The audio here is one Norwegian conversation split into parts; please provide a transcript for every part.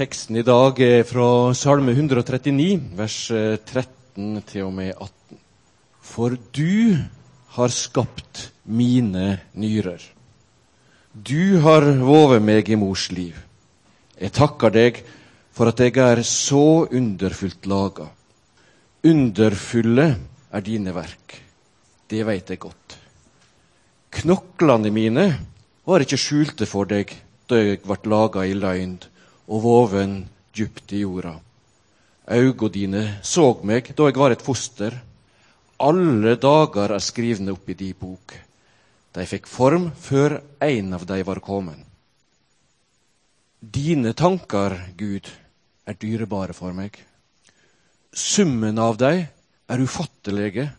Teksten i dag er fra Salme 139, vers 13 til og med 18. For du har skapt mine nyrer. Du har vovet meg i mors liv. Jeg takker deg for at jeg er så underfullt laga. Underfulle er dine verk. Det veit jeg godt. Knoklene mine var ikke skjulte for deg da jeg ble laga i løgn og voven djupt i jorda. Auga dine så meg da jeg var et foster. Alle dager er skrivne opp i di bok. De fikk form før en av de var kommet. Dine tanker, Gud, er dyrebare for meg. Summen av dem er ufattelige.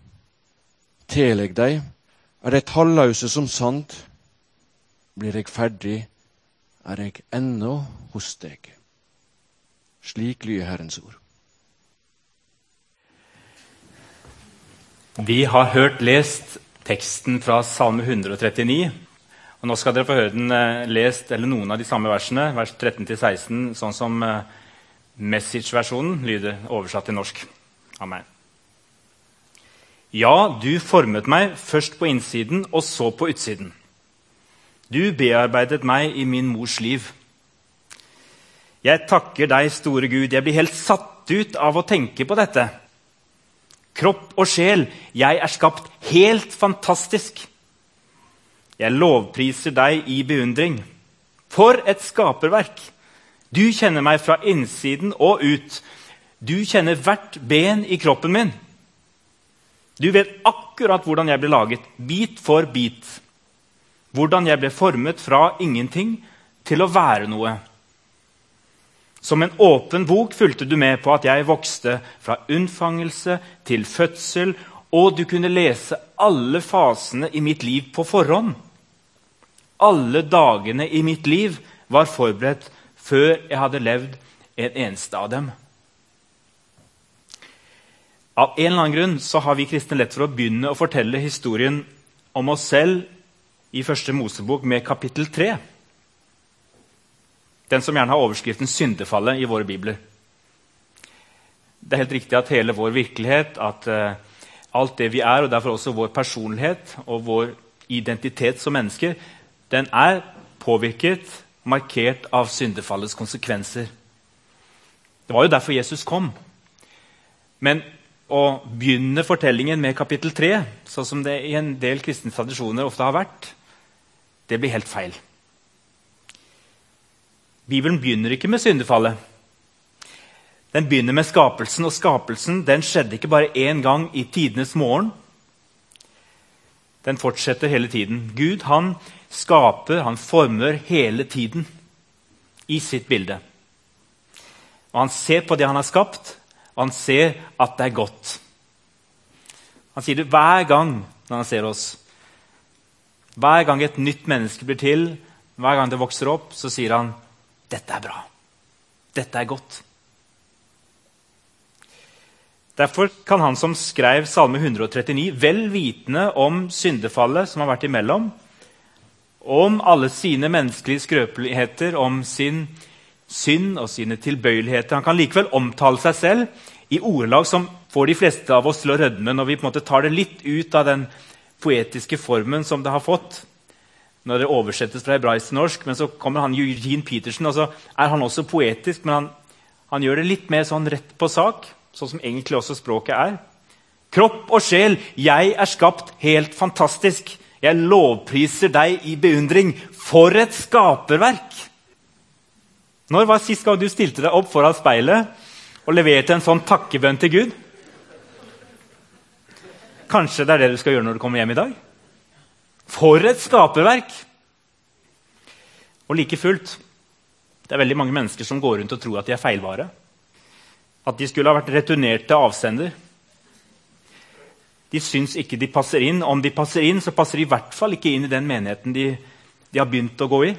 Tillegg dem, er de tallause som sand. Blir jeg ferdig, er jeg ennå hos deg. Slik lyder Herrens ord. Vi har hørt lest teksten fra Salme 139. Og nå skal dere få høre den eh, lest, eller noen av de samme versene, vers 13-16, sånn som eh, Message-versjonen lyder oversatt til norsk av meg. Ja, du formet meg først på innsiden og så på utsiden. Du bearbeidet meg i min mors liv. Jeg takker deg, store Gud. Jeg blir helt satt ut av å tenke på dette. Kropp og sjel, jeg er skapt helt fantastisk. Jeg lovpriser deg i beundring. For et skaperverk! Du kjenner meg fra innsiden og ut. Du kjenner hvert ben i kroppen min. Du vet akkurat hvordan jeg ble laget, bit for bit. Hvordan jeg ble formet fra ingenting til å være noe. Som en åpen bok fulgte du med på at jeg vokste fra unnfangelse til fødsel, og du kunne lese alle fasene i mitt liv på forhånd. Alle dagene i mitt liv var forberedt før jeg hadde levd en eneste av dem. Av en eller annen grunn så har vi kristne lett for å begynne å fortelle historien om oss selv i første Mosebok med kapittel 3. Den som gjerne har overskriften 'Syndefallet' i våre bibler. Det er helt riktig at hele vår virkelighet, at uh, alt det vi er, og derfor også vår personlighet og vår identitet som mennesker, den er påvirket, markert av syndefallets konsekvenser. Det var jo derfor Jesus kom. Men å begynne fortellingen med kapittel 3, sånn som det i en del kristne tradisjoner ofte har vært, det blir helt feil. Bibelen begynner ikke med syndefallet. Den begynner med skapelsen, og skapelsen den skjedde ikke bare én gang i tidenes morgen. Den fortsetter hele tiden. Gud han skaper, han former hele tiden i sitt bilde. Og Han ser på det han har skapt, og han ser at det er godt. Han sier det hver gang når han ser oss. Hver gang et nytt menneske blir til, hver gang det vokser opp, så sier han dette er bra. Dette er godt. Derfor kan han som skrev Salme 139, vel vitende om syndefallet som har vært imellom, om alle sine menneskelige skrøpeligheter, om sin synd og sine tilbøyeligheter Han kan likevel omtale seg selv i ordelag som får de fleste av oss til å rødme når vi på en måte tar det litt ut av den poetiske formen som det har fått når det oversettes fra hebraisk til norsk. Men så kommer han Eugene Petersen, og så er han også poetisk, men han, han gjør det litt mer sånn rett på sak, sånn som egentlig også språket er. Kropp og sjel, jeg er skapt helt fantastisk. Jeg lovpriser deg i beundring. For et skaperverk! Når var sist gang du stilte deg opp foran speilet og leverte en sånn takkebønn til Gud? Kanskje det er det du skal gjøre når du kommer hjem i dag? For et skaperverk! Og like fullt det er veldig mange mennesker som går rundt og tror at de er feilvare. At de skulle ha vært returnert til avsender. De syns ikke de passer inn. Om de passer inn, så passer de i hvert fall ikke inn i den menigheten de, de har begynt å gå i.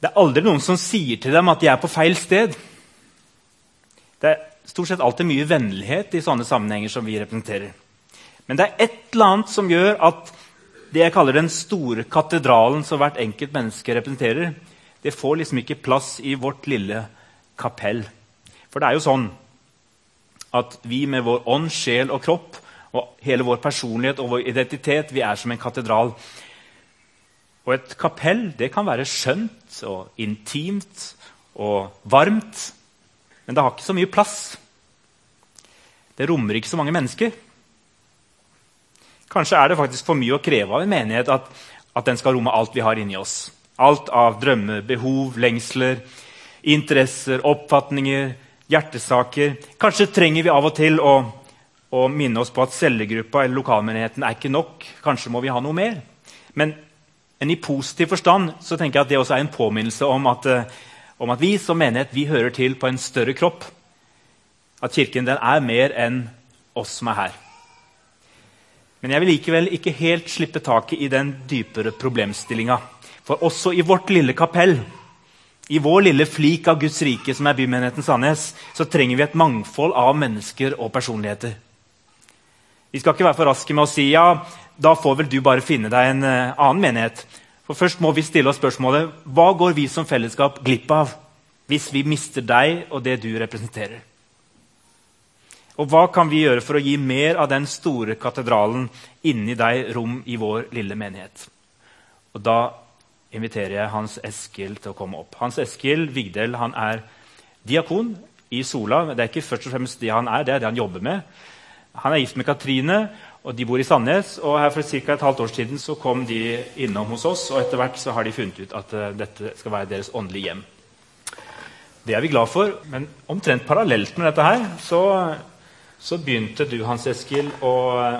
Det er aldri noen som sier til dem at de er på feil sted. Stort sett alltid mye vennlighet i sånne sammenhenger som vi representerer. Men det er et eller annet som gjør at det jeg kaller den store katedralen som hvert enkelt menneske representerer, det får liksom ikke plass i vårt lille kapell. For det er jo sånn at vi med vår ånd, sjel og kropp og hele vår personlighet og vår identitet vi er som en katedral. Og et kapell det kan være skjønt og intimt og varmt, men det har ikke så mye plass. Det rommer ikke så mange mennesker. Kanskje er det faktisk for mye å kreve av en menighet at, at den skal romme alt vi har inni oss. Alt av drømmer, behov, lengsler, interesser, oppfatninger, hjertesaker. Kanskje trenger vi av og til å, å minne oss på at cellegruppa eller lokalmenigheten er ikke nok. Kanskje må vi ha noe mer. Men, men i positiv forstand så tenker jeg at det også er en påminnelse om at, eh, om at vi som menighet vi hører til på en større kropp. At Kirken den er mer enn oss som er her. Men jeg vil likevel ikke helt slippe taket i den dypere problemstillinga. For også i vårt lille kapell, i vår lille flik av Guds rike, som er bymenigheten Sandnes, så trenger vi et mangfold av mennesker og personligheter. Vi skal ikke være for raske med å si ja, da får vel du bare finne deg en uh, annen menighet. For Først må vi stille oss spørsmålet hva går vi som fellesskap glipp av hvis vi mister deg og det du representerer? Og hva kan vi gjøre for å gi mer av den store katedralen inni deg rom i vår lille menighet? Og Da inviterer jeg Hans Eskil til å komme opp. Hans Eskil Vigdel han er diakon i Sola. Det er ikke først og fremst det han er, det er det han jobber med. Han er gift med Katrine, og de bor i Sandnes. og her For ca. et halvt år siden så kom de innom hos oss, og etter hvert så har de funnet ut at uh, dette skal være deres åndelige hjem. Det er vi glad for, men omtrent parallelt med dette her så så begynte du Hans Eskil, å,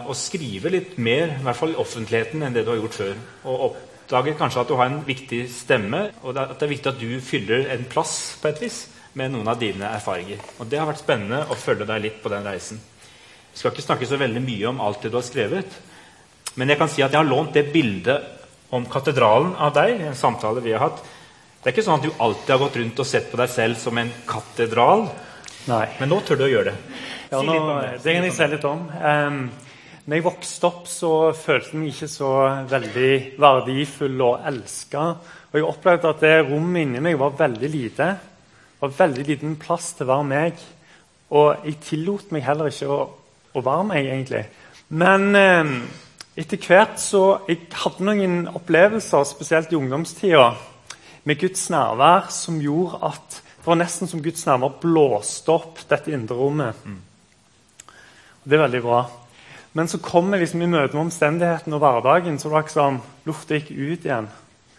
å, skrive litt mer i hvert fall i offentligheten enn det du har gjort før. Og oppdaget kanskje at du har en viktig stemme, og at det er viktig at du fyller en plass på et vis med noen av dine erfaringer. Og Det har vært spennende å følge deg litt på den reisen. Jeg skal ikke snakke så veldig mye om alt det du har skrevet, men jeg kan si at jeg har lånt det bildet om katedralen av deg. en samtale vi har hatt. Det er ikke sånn at du alltid har gått rundt og sett på deg selv som en katedral. Nei. Men nå tør du å gjøre det. Ja, nå, det kan jeg si litt om. Um, når jeg vokste opp, så følte jeg meg ikke så veldig verdifull og elska. Og jeg opplevde at det rommet inni meg var veldig lite. Det var veldig liten plass til å være meg. Og jeg tillot meg heller ikke å, å være meg, egentlig. Men um, etter hvert så Jeg hadde noen opplevelser, spesielt i ungdomstida, med Guds nærvær som gjorde at det var nesten som Guds nærvær blåste opp dette indre rommet. Mm. Det er veldig bra. Men så kom jeg liksom i møte med omstendighetene og hverdagen, så var det som lufta gikk ut igjen.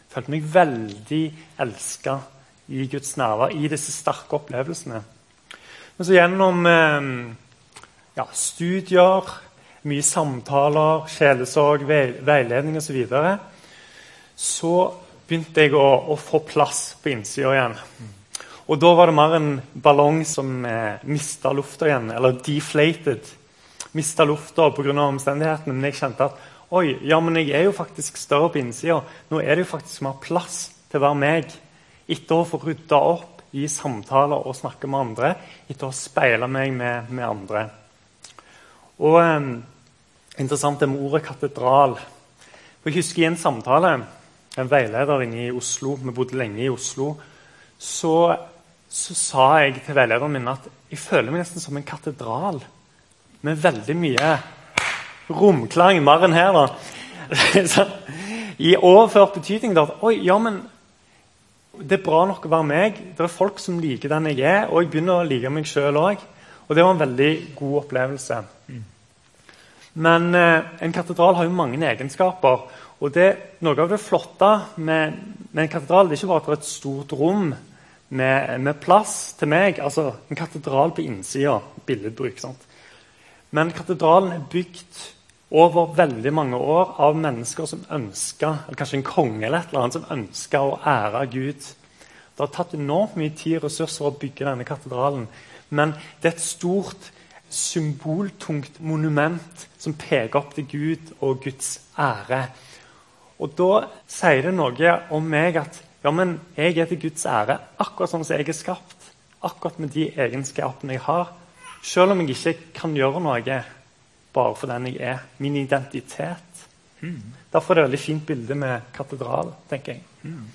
Jeg følte meg veldig elska i Guds nærvær, i disse sterke opplevelsene. Men så gjennom eh, ja, studier, mye samtaler, sjelesorg, veiledning osv. Så, videre, så begynte jeg å, å få plass på innsida igjen. Og da var det mer en ballong som eh, mista lufta igjen, eller deflated mista lufta pga. omstendighetene. Men jeg kjente at oi, ja, men jeg er jo faktisk større på innsida. Nå er det jo faktisk mer plass til å være meg. Etter å få rydda opp i samtaler og snakke med andre. Etter å speile meg med, med andre. Og eh, Interessant det med ordet katedral. For Jeg husker i en samtale en veileder inne i Oslo, vi bodde lenge i Oslo, så, så sa jeg til veilederen min at jeg føler meg nesten som en katedral med veldig mye romklang. Mer enn her, da. I overført betydning. da, Oi, ja, men det er bra nok å være meg. Det er folk som liker den jeg er, og jeg begynner å like meg sjøl òg. Og det var en veldig god opplevelse. Men eh, en katedral har jo mange egenskaper. Og det, noe av det flotte med, med en katedral det er ikke bare at det er et stort rom med, med plass til meg. altså En katedral på innsida. Billedbruk. sant? Men katedralen er bygd over veldig mange år av mennesker som ønska, eller kanskje en konge eller et eller annet, som ønska å ære Gud. Det har tatt enormt mye tid og ressurser å bygge denne katedralen. Men det er et stort, symboltungt monument som peker opp til Gud og Guds ære. Og da sier det noe om meg at ja, men jeg er til Guds ære akkurat sånn som jeg er skapt. Akkurat med de egenskapene jeg har. Selv om jeg ikke kan gjøre noe bare for den jeg er. Min identitet. Mm. Derfor er det et veldig fint bilde med katedral, tenker jeg. Mm.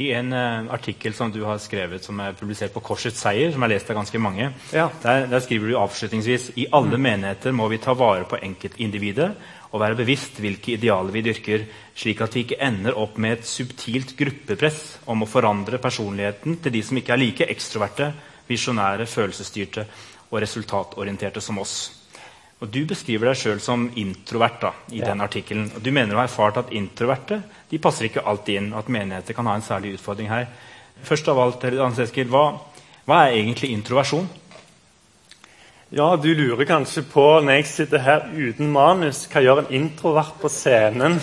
I en uh, artikkel som du har skrevet som er publisert på Korsets seier, som er lest av ganske mange, Ja. der, der skriver du avslutningsvis i alle menigheter må vi ta vare på enkeltindividet og være bevisst hvilke idealer vi dyrker, slik at vi ikke ender opp med et subtilt gruppepress om å forandre personligheten til de som ikke er like ekstroverte, visjonære, følelsesstyrte og resultatorienterte som oss. Og Du beskriver deg sjøl som introvert da, i Ja. den artikkelen. Og Du mener å ha erfart at introverte de passer ikke alltid inn, og at menigheter kan ha en særlig utfordring her. Først av alt, Hans hva, hva er egentlig introversjon? Ja, du lurer kanskje på når jeg sitter her uten manus, hva gjør en introvert på scenen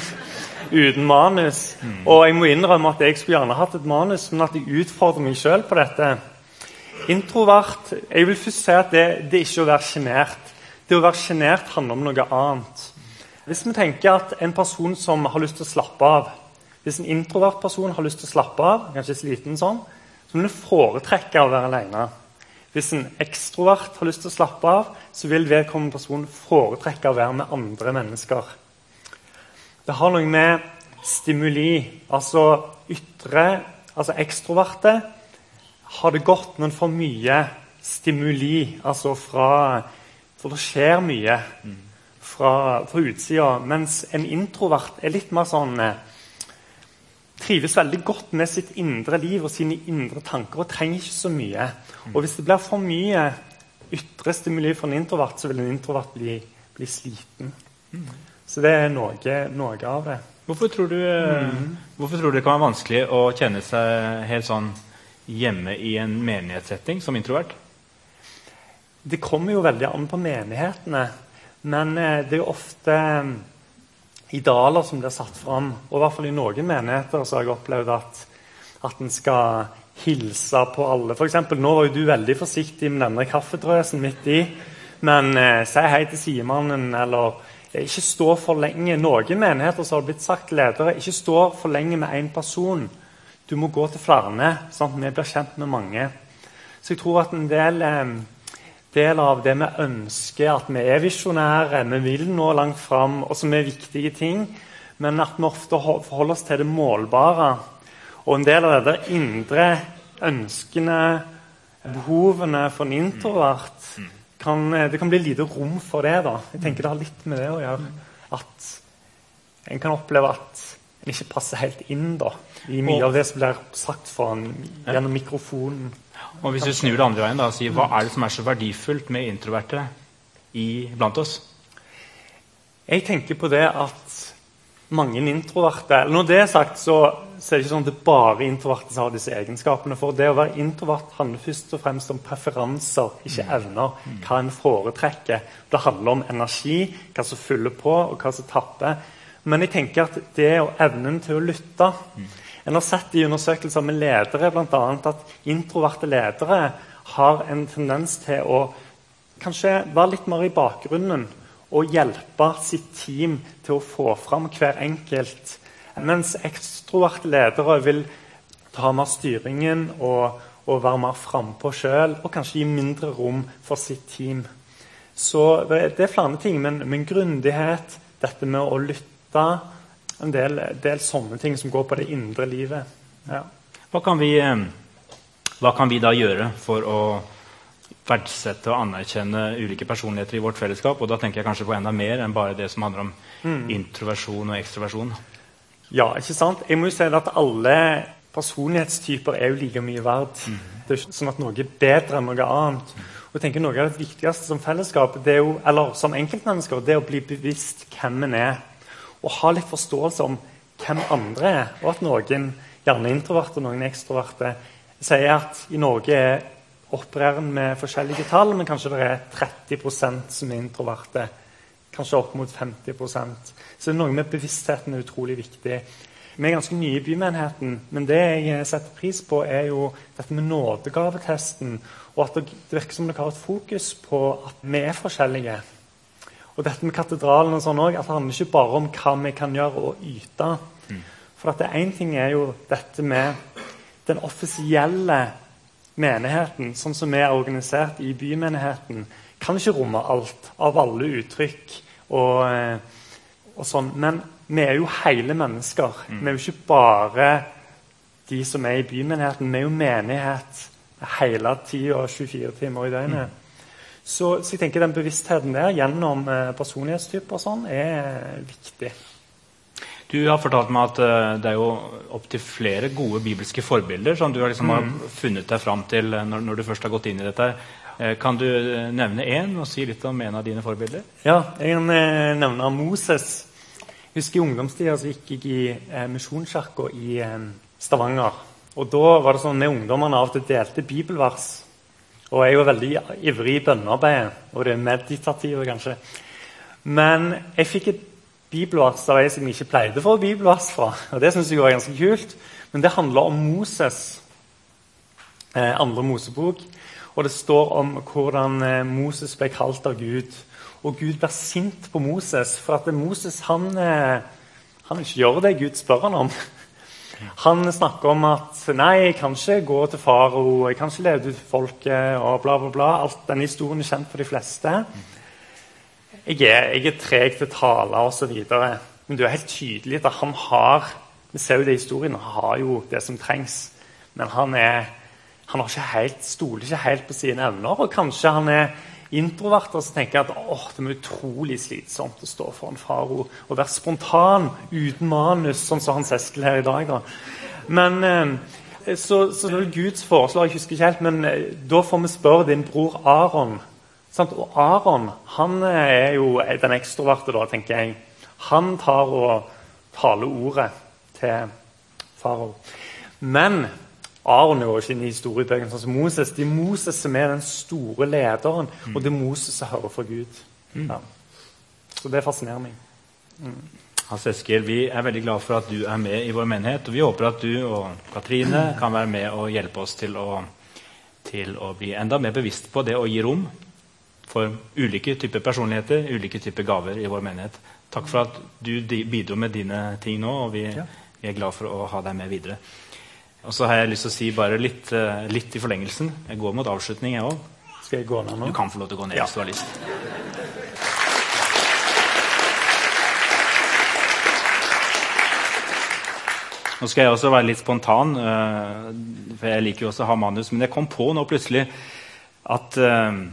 uten manus? Og jeg må innrømme at jeg skulle gjerne hatt et manus, men at jeg utfordrer meg sjøl på dette. Introvert Jeg vil først si at det, det er ikke å være sjenert. Det å være sjenert handler om noe annet. Hvis vi tenker at en person som har lyst til å slappe av Hvis en introvert person har lyst til å slappe av, kanskje sliten sånn, så vil en foretrekke å være alene. Hvis en ekstrovert har lyst til å slappe av, så vil vedkommende person foretrekke å være med andre mennesker. Det har noe med stimuli, altså ytre Altså ekstroverte har det godt, men for mye stimuli, altså fra For det skjer mye fra, fra utsida. Mens en introvert er litt mer sånn eh, trives veldig godt med sitt indre liv og sine indre tanker og trenger ikke så mye. Og hvis det blir for mye ytre stimuli for en introvert, så vil en introvert bli, bli sliten. Så det er noe, noe av det. Hvorfor tror, du, eh, hvorfor tror du det kan være vanskelig å kjenne seg helt sånn hjemme i en menighetssetting som introvert? Det kommer jo veldig an på menighetene. Men eh, det er jo ofte eh, idealer som blir satt fram. Og i hvert fall i noen menigheter så har jeg opplevd at, at en skal hilse på alle. For eksempel, nå var jo du veldig forsiktig med denne kaffedrøsen midt i. Men eh, si hei til sidemannen, eller eh, ikke stå for lenge. Noen menigheter så har det blitt sagt ledere ikke stå for lenge med én person. Du må gå til flere, sånn at vi blir kjent med mange. Så jeg tror at en del eh, del av det vi ønsker, at vi er visjonære, vi vil nå langt fram, og som er viktige ting, men at vi ofte forholder oss til det målbare. Og en del av det der indre ønskene, behovene for en introvert kan, Det kan bli lite rom for det. da. Jeg tenker Det har litt med det å gjøre. At en kan oppleve at en ikke passer helt inn da, i mye Og- av det som blir sagt en gjennom mikrofonen. Og hvis du snur det andre veien da, og sier hva er det som er så verdifullt med introverte i, blant oss? Jeg tenker på det at mange introverte eller Når det er sagt, så, så er det ikke sånn at det bare introverte som har disse egenskapene. For det å være introvert handler først og fremst om preferanser, ikke evner. Hva en foretrekker. Det handler om energi, hva som fyller på, og hva som tapper. Men jeg tenker at det og evnen til å lytte En har sett i undersøkelser med ledere annet, at introverte ledere har en tendens til å kanskje være litt mer i bakgrunnen og hjelpe sitt team til å få fram hver enkelt. Mens ekstroverte ledere vil ta mer styringen og, og være mer frampå sjøl, og kanskje gi mindre rom for sitt team. Så det er flere ting, men, men grundighet, dette med å lytte, en del, del sånne ting som går på det indre livet. Ja. Hva kan vi, eh, hva kan vi da gjøre for å verdsette og anerkjenne ulike personligheter i vårt fellesskap? Og da tenker jeg kanskje på enda mer enn bare det som handler om introversjon og ekstroversjon. Ja, ikke sant? Jeg må jo si at alle personlighetstyper er jo like mye verd. Det er ikke sånn at noe er bedre enn noe annet. Og jeg tenker Noe av det viktigste som fellesskap, det er jo, eller som enkeltmennesker, det er å bli bevisst hvem en er. Og ha litt forståelse om hvem andre er. Og at noen, gjerne introverte og noen ekstroverte, sier at i Norge er opererer en med forskjellige tall, men kanskje det er 30% som er introverte. Kanskje opp mot 50% Så det er noe med bevisstheten er utrolig viktig. Vi er ganske nye i bymenigheten, men det jeg setter pris på, er jo dette med nådegavetesten. Og at det virker som dere har et fokus på at vi er forskjellige. Og dette med katedralen og sånn også, at det handler ikke bare om hva vi kan gjøre og yte. For at det én ting er jo dette med den offisielle menigheten, sånn som vi er organisert i bymenigheten, kan ikke romme alt av alle uttrykk og, eh, og sånn. Men vi er jo hele mennesker. Vi er jo ikke bare de som er i bymenigheten. Vi er jo menighet hele tida, 24 timer i døgnet. Så, så, jeg tenker den bevisstheten der gjennom eh, personlighetstyper og sånn er viktig. Du har fortalt meg at uh, det er jo opptil flere gode bibelske forbilder som du liksom mm. har funnet deg fram til uh, når, når, du først har gått inn i dette. Uh, kan du nevne én og si litt om en av dine forbilder? Ja, jeg kan nevne Moses. Jeg husker I ungdomstida så gikk jeg i eh, Misjonskirka i Stavanger. Og Da var det sånn med ungdommene av og til delte bibelvers. Og jeg er jo veldig ivrig i bønnearbeidet og det er meditative, kanskje. Men jeg fikk et bibelvers av ei som jeg ikke pleide å få bibelvers fra. Og det synes jeg var ganske kult. Men det handler om Moses. Eh, andre Mosebok. Og det står om hvordan eh, Moses ble kalt av Gud. Og Gud blir sint på Moses, for at Moses han, eh, han ikke gjør det Gud spør han om. Han snakker om at nei, jeg kan ikke gå til farao, jeg kan ikke lede ut folket og bla, bla, bla. Alt denne historien er kjent for de fleste. Jeg er, jeg er treg til å tale osv. Men det er helt tydelig at han har Vi ser jo det i historien, han har jo det som trengs. Men han, er, han ikke helt, stoler ikke helt på sine evner, og kanskje han er introverter som tenker at åh, det er utrolig slitsomt å stå foran faro og være spontan uten manus, sånn som Hans Eskil her i dag. Da. Men eh, så, så det Guds foreslår, jeg husker ikke helt, men eh, da får vi spørre din bror Aron. Sant? Og Aron han er jo den ekstroverte, da, tenker jeg. Han tar og taler ordet til farao. Men Aron jo ikke i historiebøkene sånn som Moses. Det er Moses som er den store lederen, mm. og det er Moses som hører fra Gud. Mm. Ja. Så det fascinerer meg. Mm. Hans Eskil, Vi er veldig glad for at du er med i vår menighet. og Vi håper at du og Katrine kan være med og hjelpe oss til å, til å bli enda mer bevisst på det å gi rom for ulike typer personligheter, ulike typer gaver i vår menighet. Takk for at du bidro med dine ting nå, og vi, vi er glad for å ha deg med videre. Og så har jeg lyst til å si bare litt, eh, litt i forlengelsen. Jeg går mot avslutning, jeg òg. Skal jeg gå ned nå? Du kan få lov til å gå ned ja. hvis du har lyst. Nå skal jeg også være litt spontan, eh, for jeg liker jo også å ha manus. Men jeg kom på nå plutselig at jeg eh,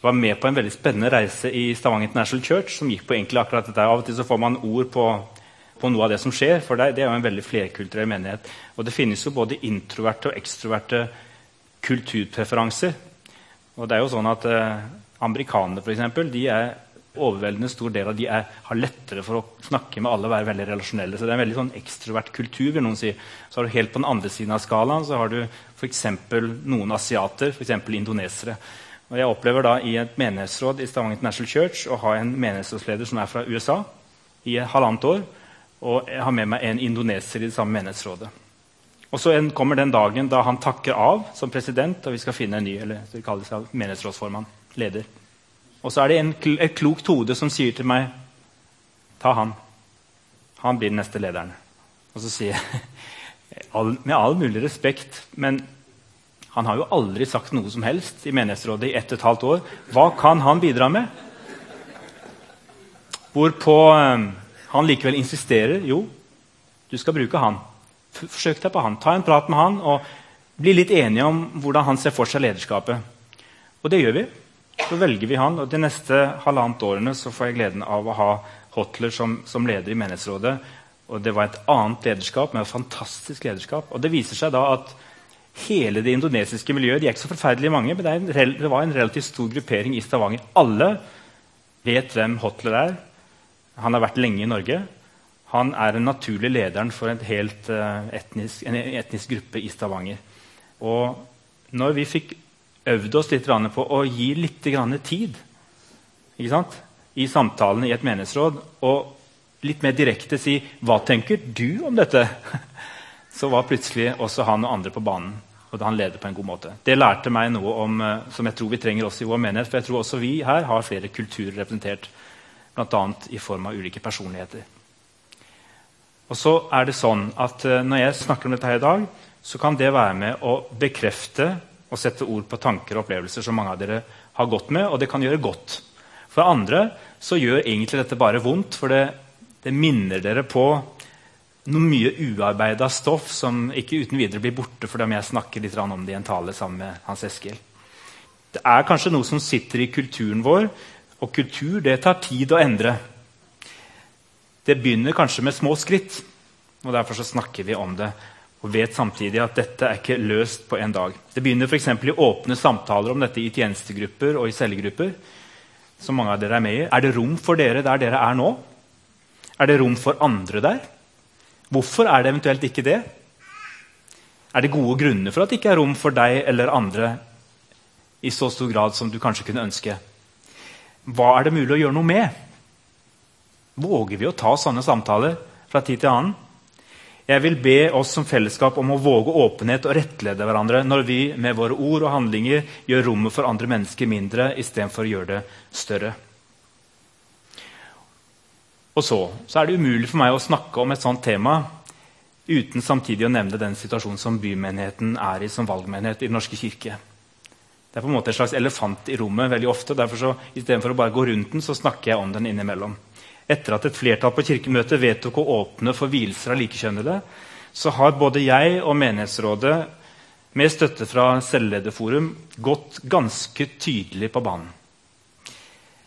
var med på en veldig spennende reise i Stavanger International Church. som gikk på egentlig akkurat dette. Av og til så får man ord på på noe av det som skjer. For det, er jo en veldig flerkulturell menighet. Og det finnes jo både introverte og ekstroverte kulturpreferanser. Og det er jo sånn at eh, Amerikanere eksempel, de er overveldende stor del av de er, har lettere for å snakke med alle og være veldig relasjonelle. Så det er en veldig sånn ekstrovert kultur. vil noen si. Så har du Helt på den andre siden av skalaen så har du f.eks. noen asiater, f.eks. indonesere. Og Jeg opplever da i et menighetsråd i Stavanger International Church å ha en menighetsrådsleder som er fra USA i halvannet år. Og jeg har med meg en indoneser i det samme menighetsrådet. Og så kommer den dagen da han takker av som president, og vi skal finne en ny eller det menighetsrådsformann, leder. Og så er det en, et klokt hode som sier til meg Ta han. Han blir den neste lederen. Og så sier jeg med all mulig respekt, men han har jo aldri sagt noe som helst i menighetsrådet i ett og et halvt år. Hva kan han bidra med? Hvorpå eh, han likevel insisterer. Jo, du skal bruke han. Forsøk deg på han. Ta en prat med han og bli litt enige om hvordan han ser for seg lederskapet. Og det gjør vi. Så velger vi han, og De neste halvannet årene så får jeg gleden av å ha Hotler som, som leder i menighetsrådet. Og Det var et annet lederskap, med et fantastisk lederskap. Og Det viser seg da at hele det indonesiske miljøet de er ikke så forferdelig mange, men det, en, det var en relativt stor gruppering i Stavanger. Alle vet hvem Hotler er. Han har vært lenge i Norge. Han er den naturlige lederen for helt, uh, etnisk, en etnisk gruppe i Stavanger. Og når vi fikk øvd oss litt på å gi litt tid i samtalene i et menighetsråd, og litt mer direkte si 'Hva tenker du om dette?' så var plutselig også han og andre på banen. Og han leder på en god måte. Det lærte meg noe om, uh, som jeg tror vi trenger også i vår menighet. For jeg tror også vi her har flere kulturer representert bl.a. i form av ulike personligheter. Og så er det sånn at uh, Når jeg snakker om dette her i dag, så kan det være med å bekrefte og sette ord på tanker og opplevelser som mange av dere har gått med, og det kan gjøre godt. For andre så gjør egentlig dette bare vondt, for det, det minner dere på noe mye uarbeida stoff som ikke uten videre blir borte fordi om jeg snakker litt om det i en tale sammen med Hans Eskil. Det er kanskje noe som sitter i kulturen vår, og kultur det tar tid å endre. Det begynner kanskje med små skritt, og derfor så snakker vi om det. Og vet samtidig at dette er ikke løst på en dag. Det begynner f.eks. i åpne samtaler om dette i tjenestegrupper og i cellegrupper. som mange av dere Er med i. Er det rom for dere der dere er nå? Er det rom for andre der? Hvorfor er det eventuelt ikke det? Er det gode grunner for at det ikke er rom for deg eller andre i så stor grad som du kanskje kunne ønske? Hva er det mulig å gjøre noe med? Våger vi å ta sånne samtaler fra tid til annen? Jeg vil be oss som fellesskap om å våge åpenhet og rettlede hverandre når vi med våre ord og handlinger gjør rommet for andre mennesker mindre istedenfor å gjøre det større. Og så, så, er det umulig for meg å snakke om et sånt tema uten samtidig å nevne den situasjonen som bymenigheten er i som valgmenighet i Den norske kirke. Det er på en måte en slags elefant i rommet veldig ofte. derfor så, Istedenfor å bare gå rundt den, så snakker jeg om den innimellom. Etter at et flertall på kirkemøtet vedtok å åpne for vielser av likekjønnede, så har både jeg og menighetsrådet med støtte fra Selvlederforum gått ganske tydelig på banen.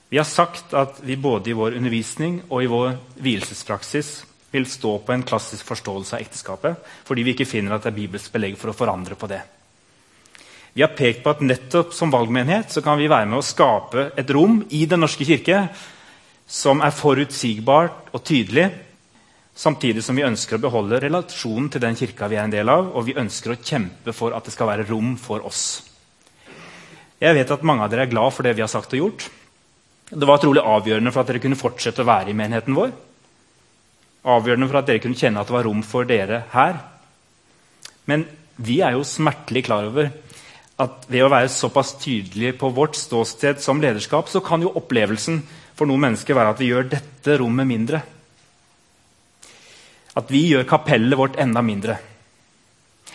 Vi har sagt at vi både i vår undervisning og i vår vielsespraksis vil stå på en klassisk forståelse av ekteskapet, fordi vi ikke finner at det er bibelsk belegg for å forandre på det. Vi har pekt på at nettopp som valgmenighet så kan vi være med å skape et rom i Den norske kirke som er forutsigbart og tydelig, samtidig som vi ønsker å beholde relasjonen til den kirka vi er en del av, og vi ønsker å kjempe for at det skal være rom for oss. Jeg vet at mange av dere er glad for det vi har sagt og gjort. Det var trolig avgjørende for at dere kunne fortsette å være i menigheten vår. Avgjørende for at dere kunne kjenne at det var rom for dere her. Men vi er jo smertelig klar over at ved å være såpass tydelige på vårt ståsted som lederskap, så kan jo opplevelsen for noen mennesker være at vi gjør dette rommet mindre. At vi gjør kapellet vårt enda mindre.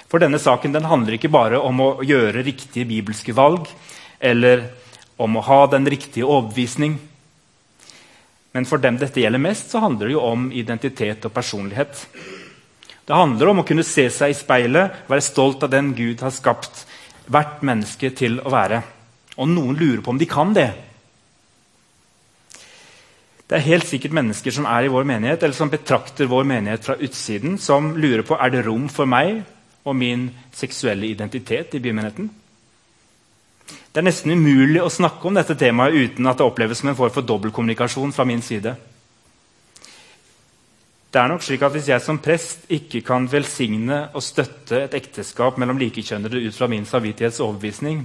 For denne saken den handler ikke bare om å gjøre riktige bibelske valg eller om å ha den riktige overbevisning. Men for dem dette gjelder mest, så handler det jo om identitet og personlighet. Det handler om å kunne se seg i speilet, være stolt av den Gud har skapt hvert menneske til å være. Og noen lurer på om de kan det. Det er helt sikkert mennesker som er i vår menighet, eller som betrakter vår menighet fra utsiden, som lurer på er det rom for meg og min seksuelle identitet i bymenigheten. Det er nesten umulig å snakke om dette temaet uten at det oppleves som en form for dobbeltkommunikasjon fra min side. Det er nok slik at Hvis jeg som prest ikke kan velsigne og støtte et ekteskap mellom likekjønnede ut fra min samvittighets overbevisning,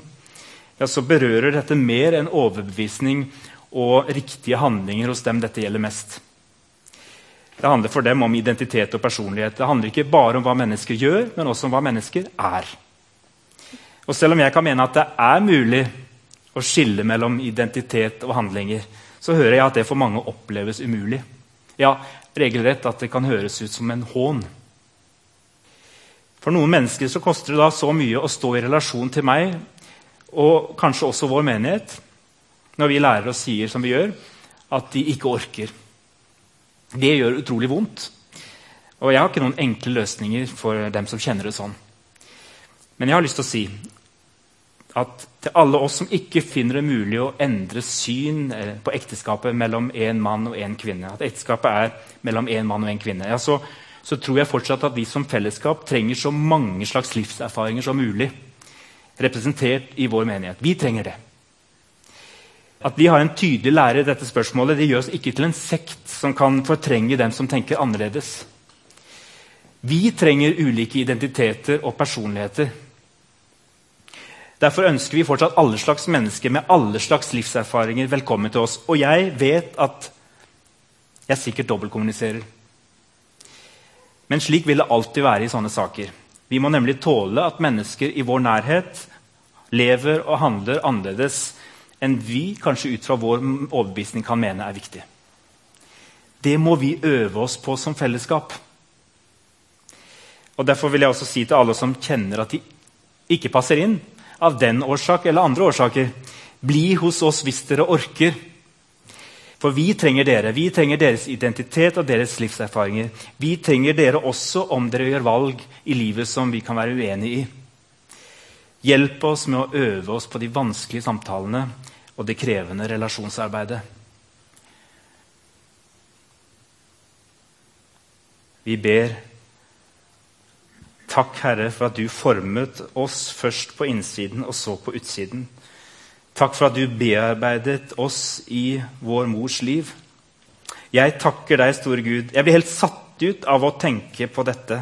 ja, så berører dette mer enn overbevisning og riktige handlinger hos dem dette gjelder mest. Det handler for dem om identitet og personlighet. Det handler ikke bare om hva mennesker gjør, men også om hva mennesker er. Og Selv om jeg kan mene at det er mulig å skille mellom identitet og handlinger, så hører jeg at det for mange oppleves umulig. Ja, regelrett at det kan høres ut som en hån. For noen mennesker så koster det da så mye å stå i relasjon til meg og kanskje også vår menighet når vi lærer og sier som vi gjør, at de ikke orker. Det gjør utrolig vondt. Og jeg har ikke noen enkle løsninger for dem som kjenner det sånn. Men jeg har lyst til å si at til alle oss som ikke finner det mulig å endre syn eh, på ekteskapet mellom én mann og én kvinne, at ekteskapet er mellom én mann og én kvinne, ja, så, så, tror jeg fortsatt at vi som fellesskap trenger så mange slags livserfaringer som mulig representert i vår menighet. Vi trenger det. At vi har en tydelig lærer i dette spørsmålet, det gjør oss ikke til en sekt som kan fortrenge dem som tenker annerledes. Vi trenger ulike identiteter og personligheter Derfor ønsker vi fortsatt alle slags mennesker med alle slags livserfaringer velkommen til oss. Og jeg vet at jeg sikkert dobbeltkommuniserer. Men slik vil det alltid være i sånne saker. Vi må nemlig tåle at mennesker i vår nærhet lever og handler annerledes enn vi kanskje ut fra vår overbevisning kan mene er viktig. Det må vi øve oss på som fellesskap. Og Derfor vil jeg også si til alle som kjenner at de ikke passer inn, av den årsak eller andre årsaker. Bli hos oss hvis dere orker. For vi trenger dere. Vi trenger deres identitet og deres livserfaringer. Vi trenger dere også om dere gjør valg i livet som vi kan være uenig i. Hjelp oss med å øve oss på de vanskelige samtalene og det krevende relasjonsarbeidet. Vi ber Takk, Herre, for at du formet oss først på innsiden og så på utsiden. Takk for at du bearbeidet oss i vår mors liv. Jeg takker deg, store Gud. Jeg blir helt satt ut av å tenke på dette.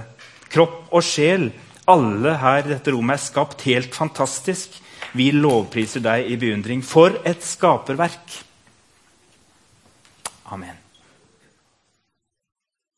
Kropp og sjel, alle her i dette rommet, er skapt helt fantastisk. Vi lovpriser deg i beundring. For et skaperverk! Amen.